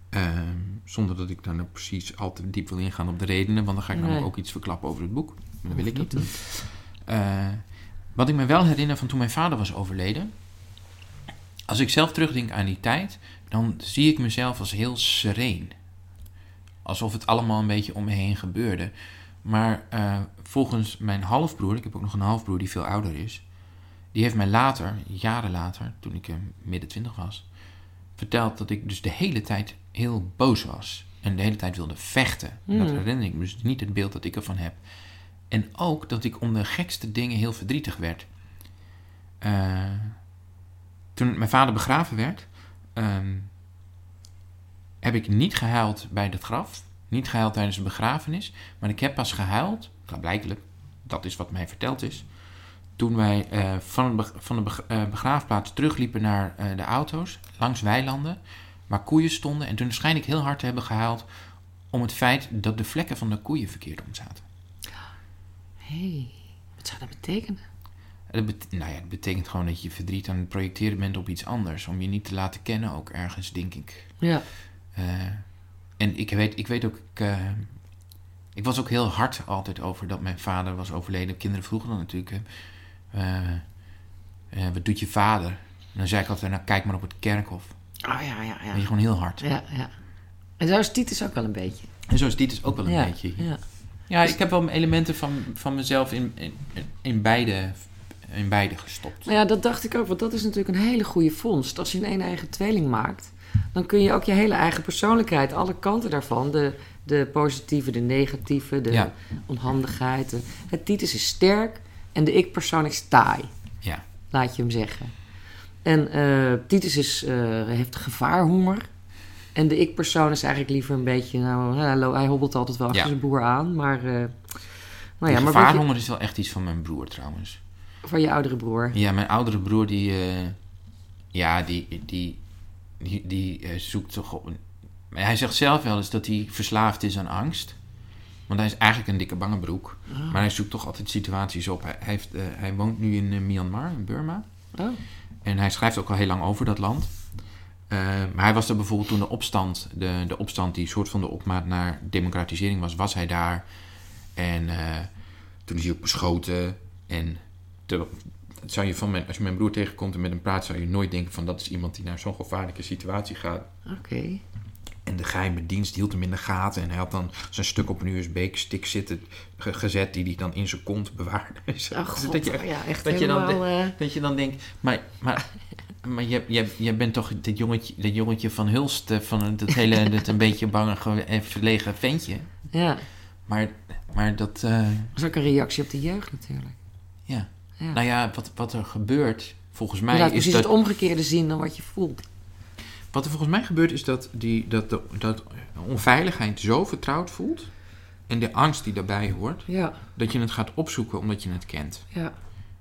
Ehm, zonder dat ik daar nou precies al te diep wil ingaan op de redenen, want dan ga ik Nee. namelijk ook iets verklappen over het boek. Dat wil ik Hoeft niet. Eh, wat ik me wel herinner van toen mijn vader was overleden. Als ik zelf terugdenk aan die tijd, dan zie ik mezelf als heel sereen. Alsof het allemaal een beetje om me heen gebeurde. Maar eh, volgens mijn halfbroer, ik heb ook nog een halfbroer die veel ouder is. Die heeft mij later, jaren later, toen ik eh, midden twintig was, verteld dat ik dus de hele tijd heel boos was. En de hele tijd wilde vechten. En Dat Hmm. herinner ik me dus niet het beeld dat ik ervan heb. En ook dat ik om de gekste dingen heel verdrietig werd. Eh, toen mijn vader begraven werd, ehm, heb ik niet gehuild bij het graf. Niet gehuild tijdens de begrafenis. Maar ik heb pas gehuild, klaarblijkelijk, dat is wat mij verteld is. Toen wij eh, van, beg- van de eh, begraafplaats terugliepen naar eh, de auto's, langs weilanden, waar koeien stonden. En toen schijn ik heel hard te hebben gehuild om het feit dat de vlekken van de koeien verkeerd om zaten. hey, wat zou dat betekenen? Dat bet- nou ja, het betekent gewoon dat je verdriet aan het projecteren bent op iets anders. Om je niet te laten kennen, ook ergens, denk ik. Ja. Eh, en ik weet, ik weet ook, ik, eh, ik was ook heel hard altijd over dat mijn vader was overleden. Kinderen vroegen dan natuurlijk, eh, wat doet je vader? En dan zei ik altijd, nou kijk maar op het kerkhof. Oh ja, ja, Ben je ja. gewoon heel hard. Ja, ja. En zo is Titus ook wel een beetje. En zo is dit dus ook wel een ja, beetje. Ja. Ja, ik heb wel elementen van, van mezelf in, in, in, beide, in beide gestopt. Nou ja, dat dacht ik ook, want dat is natuurlijk een hele goede vondst. Als je een een eigen tweeling maakt, dan kun je ook je hele eigen persoonlijkheid, alle kanten daarvan, de, de positieve, de negatieve, de Ja. onhandigheid. de- het Titus is sterk en de ik-persoon is taai, Ja. laat je hem zeggen. En eh, Titus is, eh, heeft gevaarhonger. En de ik-persoon is eigenlijk liever een beetje, nou, hij hobbelt altijd wel achter Ja. zijn broer aan, maar... eh, nou Ja, maar je, gevaarhonger is wel echt iets van mijn broer trouwens. van je oudere broer. Ja, mijn oudere broer die, ja, die, die, die, die eh, zoekt toch op Hij zegt zelf wel eens dat hij verslaafd is aan angst. Want hij is eigenlijk een dikke bange broek. Oh. Maar hij zoekt toch altijd situaties op. Hij, heeft, eh, hij woont nu in eh, Myanmar, in Burma. Oh. En hij schrijft ook al heel lang over dat land. Maar hij was er bijvoorbeeld toen de opstand, de, de opstand die soort van de opmaat naar democratisering was, was hij daar. En toen is hij ook beschoten. En te- zou je van mijn, als je mijn broer tegenkomt en met hem praat, zou je nooit denken van dat is iemand die naar zo'n gevaarlijke situatie gaat. Oké. En de geheime dienst hield hem in de gaten en hij had dan zijn stuk op een USB-stick zitten ge- gezet die hij dan in zijn kont bewaarde. Ach, god, dat, je, ja, echt dat je dan eh, dat je dan denkt, maar, maar, maar je, je, je bent toch dat jongetje, dat jongetje van Hulst, eh, van dat hele, dat een beetje bange ge- en verlegen ventje. ja, Maar, maar dat, eh, dat is ook een reactie op de jeugd natuurlijk. ja. Ja. Nou ja, wat, wat er gebeurt, volgens mij, is precies dat... het omgekeerde zien dan wat je voelt. Wat er volgens mij gebeurt is dat, die, dat de dat onveiligheid zo vertrouwd voelt. En de angst die daarbij hoort. Ja, Dat je het gaat opzoeken omdat je het kent. ja,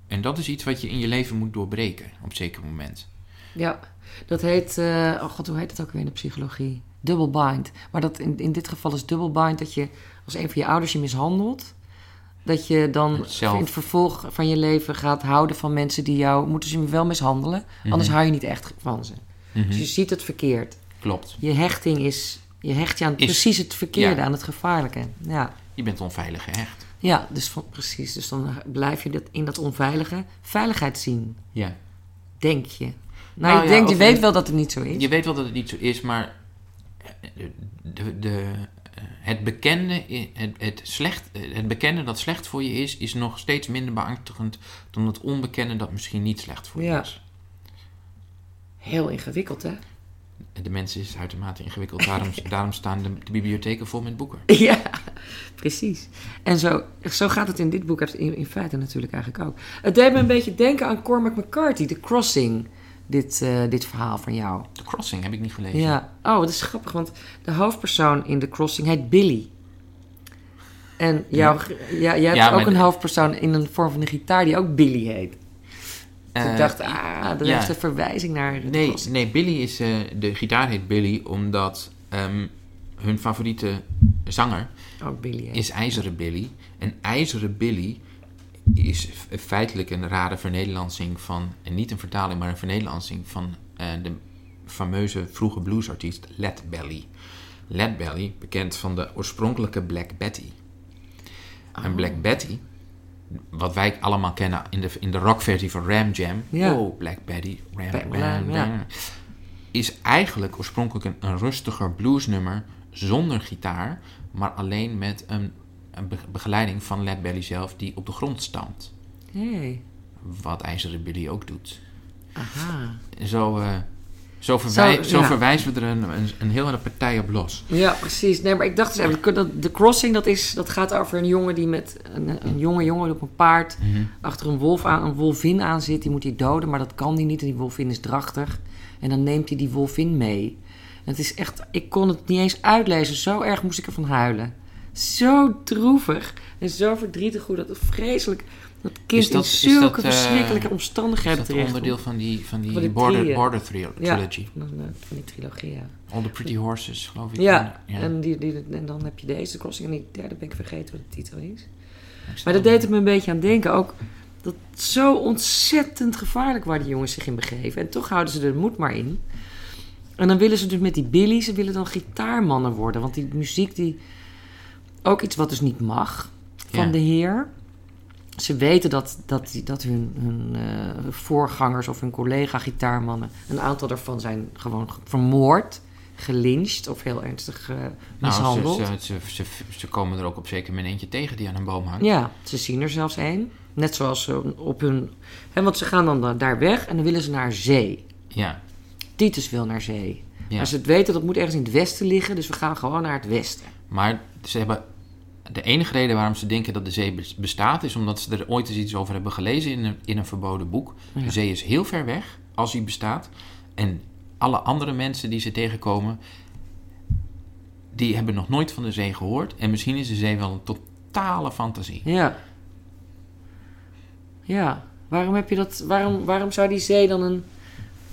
En dat is iets wat je in je leven moet doorbreken op een zeker moment. ja. Dat heet, eh, oh god, hoe heet het ook weer in de psychologie? Double bind. Maar dat in, in dit geval is double bind dat je, als een van je ouders je mishandelt, dat je dan Zelf. in het vervolg van je leven gaat houden van mensen die jou, moeten ze wel mishandelen, anders hou je niet echt van ze. Mhm. Dus je ziet het verkeerd. Klopt. Je hechting is, je hecht je aan Is- precies het verkeerde, ja. aan het gevaarlijke. Ja. Je bent onveilig gehecht. Ja, dus van, precies. Dus dan blijf je dat, in dat onveilige veiligheid zien, Ja. denk je. Nou, Nou je, ja, denkt, je weet wel dat het niet zo is. Je weet wel dat het niet zo is, maar de, de, de, het, bekende, het, het, slecht, het bekende dat slecht voor je is, is nog steeds minder beangstigend dan het onbekende dat misschien niet slecht voor Ja. je is. Heel ingewikkeld, hè? De mens is uitermate ingewikkeld, daarom, daarom staan de, de bibliotheken vol met boeken. Ja, precies. En zo, zo gaat het in dit boek in, in feite natuurlijk eigenlijk ook. Het deed me een beetje denken aan Cormac McCarthy, The Crossing, dit, eh, dit verhaal van jou. The Crossing heb ik niet gelezen. Ja, oh, dat is grappig, want de hoofdpersoon in The Crossing heet Billy. En jouw, ja, jij hebt Ja, ook een de- hoofdpersoon in een vorm van een gitaar die ook Billy heet. Dus Eh, ik dacht, ah, dat ja. is een verwijzing naar Nee, Crossing. nee Billy is, eh, de gitaar heet Billy omdat ehm, hun favoriete zanger Ook Billy heet. is IJzeren Billy. En IJzeren Billy is feitelijk een rare vernederlandsing van, en niet een vertaling, maar een vernederlandsing van eh, de fameuze vroege bluesartiest Led Belly. Led Belly, bekend van de oorspronkelijke Black Betty. En Oh. Black Betty, wat wij allemaal kennen in de, in de rockversie van Ram Jam. Ja. Oh, Black Betty, Ram, Black- Ram, ja. Ram. Is eigenlijk oorspronkelijk een, een rustiger bluesnummer zonder gitaar, maar alleen met een, een be- begeleiding van Led Belly zelf die op de grond stampt. Hey, Wat IJzeren Billy ook doet. aha. Zo, eh, zo, verwij- Zo, zo ja. verwijzen we er een, een, een hele partij op los. Ja, precies. Nee, maar ik dacht dus dat- de crossing, dat, is, dat gaat over een jongen die met een, een jonge jongen op een paard achter een wolf aan, een wolvin aan zit. Die moet hij doden, maar dat kan hij niet. En die wolvin is drachtig. En dan neemt hij die wolvin mee. En het is echt, ik kon het niet eens uitlezen. Zo erg moest ik ervan huilen. Zo droevig en zo verdrietig hoe dat vreselijk, dat kind Is dat- in is zulke dat, eh, verschrikkelijke Is omstandigheden dat terecht onderdeel van die, van die, Van die border, border tri- Ja. trilogy? Van, eh, van die trilogie, ja. All the Pretty Horses, geloof ik. Ja, ja. En, die, die, en dan heb je deze crossing. En die derde ben ik vergeten wat de titel is. Maar dat deed het me een beetje aan denken. Ook dat zo ontzettend gevaarlijk waar die jongens zich in begeven. En toch houden ze er de moed maar in. En dan willen ze dus met die Billy, ze willen dan gitaarmannen worden. Want die muziek die... Ook iets wat dus niet mag van Ja. de heer. Ze weten dat, dat, dat hun, hun eh, voorgangers of hun collega-gitaarmannen... een aantal daarvan zijn gewoon vermoord, gelyncht of heel ernstig eh, mishandeld. Nou, ze, ze, ze, komen er ook op zeker met eentje tegen die aan een boom hangt. Ja, ze zien er zelfs één. Net zoals ze op hun... Hè, want ze gaan dan da- daar weg en dan willen ze naar zee. Ja, Titus wil naar zee. ja. Maar ze weten dat moet ergens in het westen liggen, dus we gaan gewoon naar het westen. Maar ze hebben... De enige reden waarom ze denken dat de zee bes- bestaat... is omdat ze er ooit eens iets over hebben gelezen in een, in een verboden boek. Ja. De zee is heel ver weg, als die bestaat. En alle andere mensen die ze tegenkomen... die hebben nog nooit van de zee gehoord. En misschien is de zee wel een totale fantasie. Ja. Ja, waarom heb je dat... Waarom, waarom zou die zee dan een,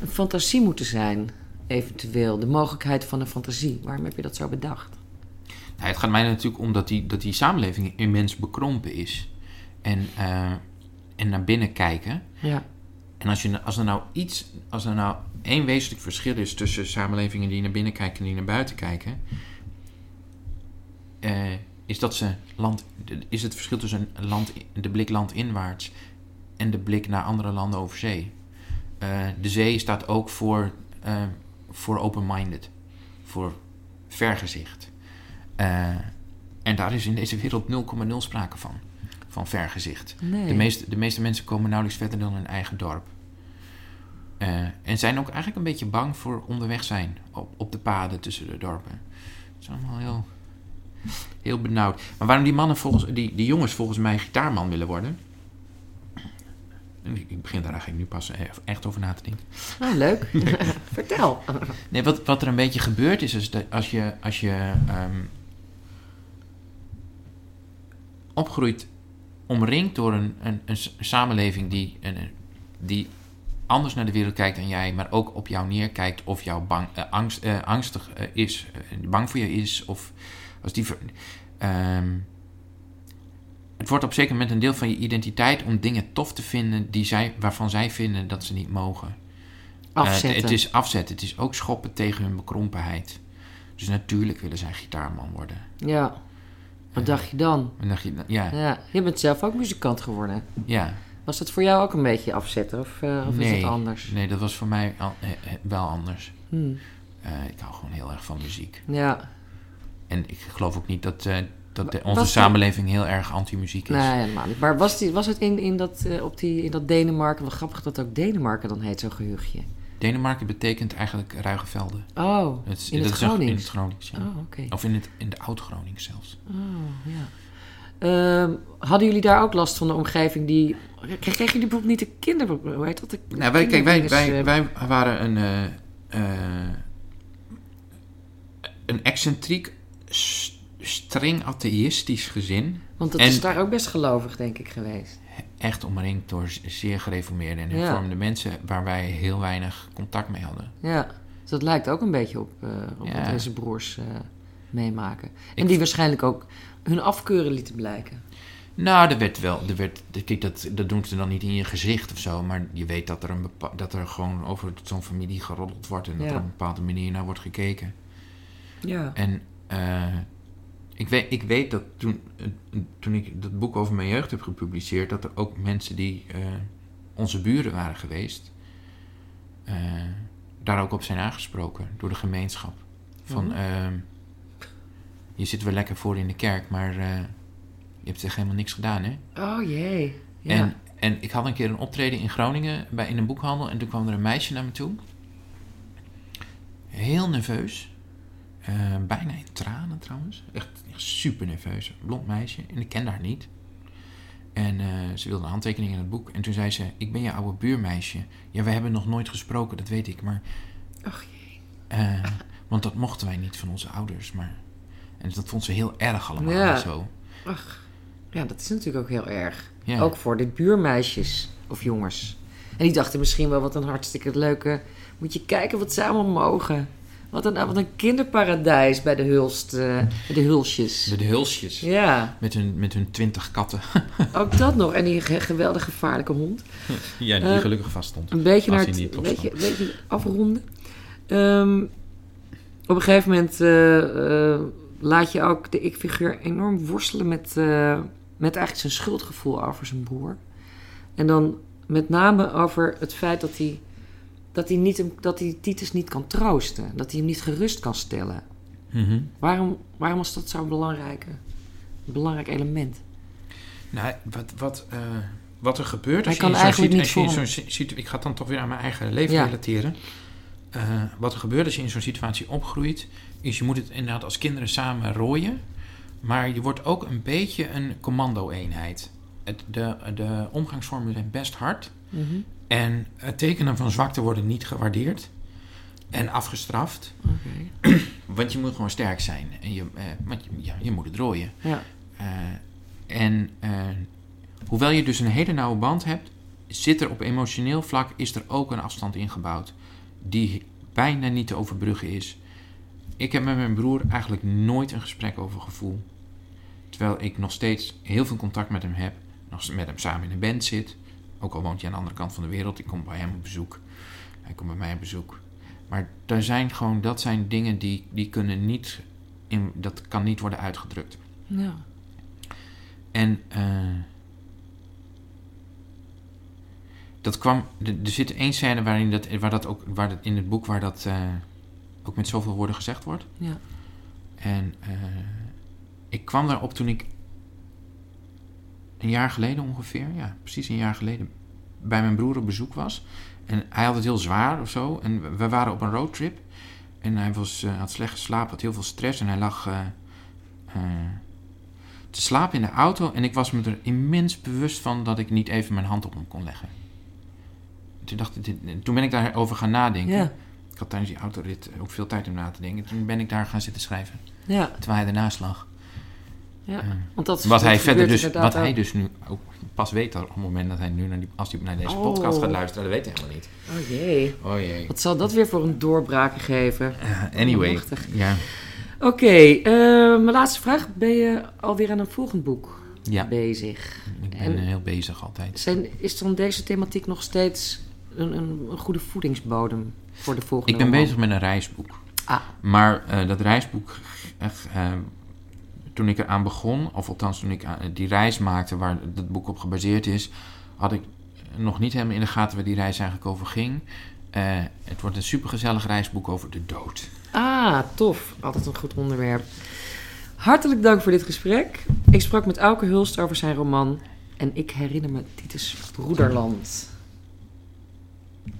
een fantasie moeten zijn? Eventueel, de mogelijkheid van een fantasie. Waarom heb je dat zo bedacht? Het gaat mij natuurlijk om dat die, dat die samenleving immens bekrompen is. En, eh, en naar binnen kijken. Ja, En als, je, als er nou iets, als er nou één wezenlijk verschil is tussen samenlevingen die naar binnen kijken en die naar buiten kijken, eh, is dat ze land, is het verschil tussen een land, de blik landinwaarts en de blik naar andere landen over zee. Eh, de zee staat ook voor, voor open-minded, voor vergezicht. Eh, en daar is in deze wereld 0,0 sprake van, van vergezicht. Nee. De, meeste, de meeste mensen komen nauwelijks verder dan hun eigen dorp. Eh, en zijn ook eigenlijk een beetje bang voor onderweg zijn op, op de paden tussen de dorpen. Het is allemaal heel, heel benauwd. Maar waarom die, mannen volgens, die, die jongens volgens mij gitaarman willen worden... En Ik begin daar eigenlijk nu pas e- echt over na te denken. Oh, leuk. Vertel. Nee, wat, wat er een beetje gebeurt is, is dat als je, als je ehm, opgroeit omringd door een, een, een samenleving die, een, die anders naar de wereld kijkt dan jij, maar ook op jou neerkijkt of jou bang, eh, angst, eh, angstig eh, is, bang voor je is, of als die. ehm, het wordt op zeker moment een deel van je identiteit om dingen tof te vinden die zij, waarvan zij vinden dat ze niet mogen. Afzetten. het, het is afzetten. Het is ook schoppen tegen hun bekrompenheid. Dus natuurlijk willen zij gitaarman worden. Ja. Wat dacht je dan? Dacht je, ja, Ja, je bent zelf ook muzikant geworden. ja. Was dat voor jou ook een beetje afzetten? Of, eh, of is het anders? Nee, dat was voor mij al- eh, eh, wel anders. Hm. Eh, ik hou gewoon heel erg van muziek. Ja. En ik geloof ook niet dat, dat de- onze was die- samenleving heel erg anti-muziek is. Nee, helemaal niet. Maar was, die, was het in, in, dat, op die, in dat Denemarken... Wat grappig dat ook Denemarken dan heet, zo'n gehuchtje. Denemarken betekent eigenlijk ruige velden. Oh, Het in het is een- In Gronings. het Gronings, ja. Oh. Of in, het, in de oud-Gronings zelfs. Oh, ja. Ehm, hadden jullie daar ook last van de omgeving die... Kreeg, kregen jullie bijvoorbeeld niet de kinder... Hoe heet dat? De Nou, wij, kijk, wij, wij, wij waren een, eh, eh, een excentriek, streng atheïstisch gezin. Want dat en- is daar ook best gelovig, denk ik, geweest. Echt omringd door zeer gereformeerde en Ja. hervormde mensen waar wij heel weinig contact mee hadden. Ja, dus dat lijkt ook een beetje op, eh, op Ja. wat deze broers eh, meemaken. En Ik- die waarschijnlijk ook hun afkeuren lieten blijken. Nou, er werd wel, er werd, kijk, dat, dat doen ze dan niet in je gezicht of zo, maar je weet dat er, een dat er gewoon over zo'n familie geroddeld wordt en dat Ja. er op een bepaalde manier naar wordt gekeken. Ja. En eh, ik, weet, ik weet dat toen, eh, toen ik dat boek over mijn jeugd heb gepubliceerd, dat er ook mensen die eh, onze buren waren geweest, eh, daar ook op zijn aangesproken door de gemeenschap. Van, Mhm. ehm, je zit wel lekker voor in de kerk, maar je hebt echt helemaal niks gedaan, hè? Oh jee. Ja. En, en ik had een keer een optreden in Groningen bij, in een boekhandel en toen kwam er een meisje naar me toe. Heel nerveus. Eh, bijna in tranen trouwens. Echt, echt super nerveus. Blond meisje. En ik kende haar niet. En eh, ze wilde een handtekening in het boek. En toen zei ze, ik ben je oude buurmeisje. Ja, we hebben nog nooit gesproken, dat weet ik. Maar, Ach jee. eh, want dat mochten wij niet van onze ouders. Maar, en dat vond ze heel erg allemaal Ja. zo. Ach. Ja, dat is natuurlijk ook heel erg. Ja. Ook voor de buurmeisjes of jongens. En die dachten misschien wel wat een hartstikke leuke... Moet je kijken wat ze allemaal mogen. Wat een, wat een kinderparadijs bij de Hulst, bij de Hulsjes. De, de hulsjes. Ja, Met hun, met hun twintig katten. ook dat nog. En die ge- geweldig gevaarlijke hond. ja, die Eh, gelukkig vast stond. Een beetje naar het een beetje, afronden. Ehm, op een gegeven moment eh, laat je ook de ik-figuur enorm worstelen met, met eigenlijk zijn schuldgevoel over zijn broer. En dan met name over het feit dat hij, dat hij, niet, hem- dat hij Titus niet kan troosten. Dat hij hem niet gerust kan stellen. Mhm. Waarom, waarom was dat zo'n belangrijke, belangrijk element? Nou, wat, wat, eh, wat er gebeurt als je in zo'n eigenlijk situ- niet als je in voor zo'n si- situ- Ik ga het dan toch weer aan mijn eigen leven Ja. relateren. Eh, wat er gebeurt als je in zo'n situatie opgroeit... is je moet het inderdaad als kinderen samen rooien... maar je wordt ook een beetje een commando-eenheid. De, de omgangsvormen zijn best hard... Mhm. En het tekenen van zwakte worden niet gewaardeerd... en afgestraft. Want je moet gewoon sterk zijn. En je, eh, want je, ja, je moet het rooien. Ja. Eh, en eh, hoewel je dus een hele nauwe band hebt, zit er op emotioneel vlak is er ook een afstand ingebouwd die bijna niet te overbruggen is. Ik heb met mijn broer eigenlijk nooit een gesprek over gevoel. Terwijl ik nog steeds heel veel contact met hem heb, nog met hem samen in een band zit. Ook al woont hij aan de andere kant van de wereld, ik kom bij hem op bezoek. Hij komt bij mij op bezoek. Maar er zijn gewoon, dat zijn dingen die, die kunnen niet, in, dat kan niet worden uitgedrukt. Ja. En eh, dat kwam, er er zit één scène waarin dat, waar dat ook, waar dat in het boek waar dat eh, ook met zoveel woorden gezegd wordt. Ja. En eh, ik kwam daarop toen ik een jaar geleden ongeveer, ja, precies een jaar geleden, bij mijn broer op bezoek was. En hij had het heel zwaar of zo. En we- waren op een roadtrip. En hij was, eh, had slecht geslapen, had heel veel stress. En hij lag eh, eh, te slapen in de auto. En ik was me er immens bewust van dat ik niet even mijn hand op hem kon leggen. Toen, dacht ik, toen ben ik daarover gaan nadenken. Ja. Ik had tijdens die autorit ook veel tijd om na te denken. Toen ben ik daar gaan zitten schrijven. Ja. Terwijl hij ernaast lag. Ja. Want dat, wat hij verder dus, wat hij dus nu ook pas weet op het moment dat hij nu naar die, als hij naar deze Oh. podcast gaat luisteren, dat weet hij helemaal niet. Oh jee. Oh jee. Wat zal dat weer voor een doorbraak geven? Eh, anyway, ja, Oké, eh, mijn laatste vraag. Ben je alweer aan een volgend boek ja, bezig? ik ben En- heel bezig altijd. Zijn, is dan deze thematiek nog steeds een, een, een goede voedingsbodem voor de volgende Ik ben roman? bezig met een reisboek. Ah, Maar eh, dat reisboek, toen ik eraan begon, of althans toen ik aan- die reis maakte waar dat boek op gebaseerd is, had ik nog niet helemaal in de gaten waar die reis eigenlijk over ging. Eh, het wordt een supergezellig reisboek over de dood. ah, tof. Altijd een goed onderwerp. Hartelijk dank voor dit gesprek. Ik sprak met Auke Hulst over zijn roman. En ik herinner me Titus Broederland.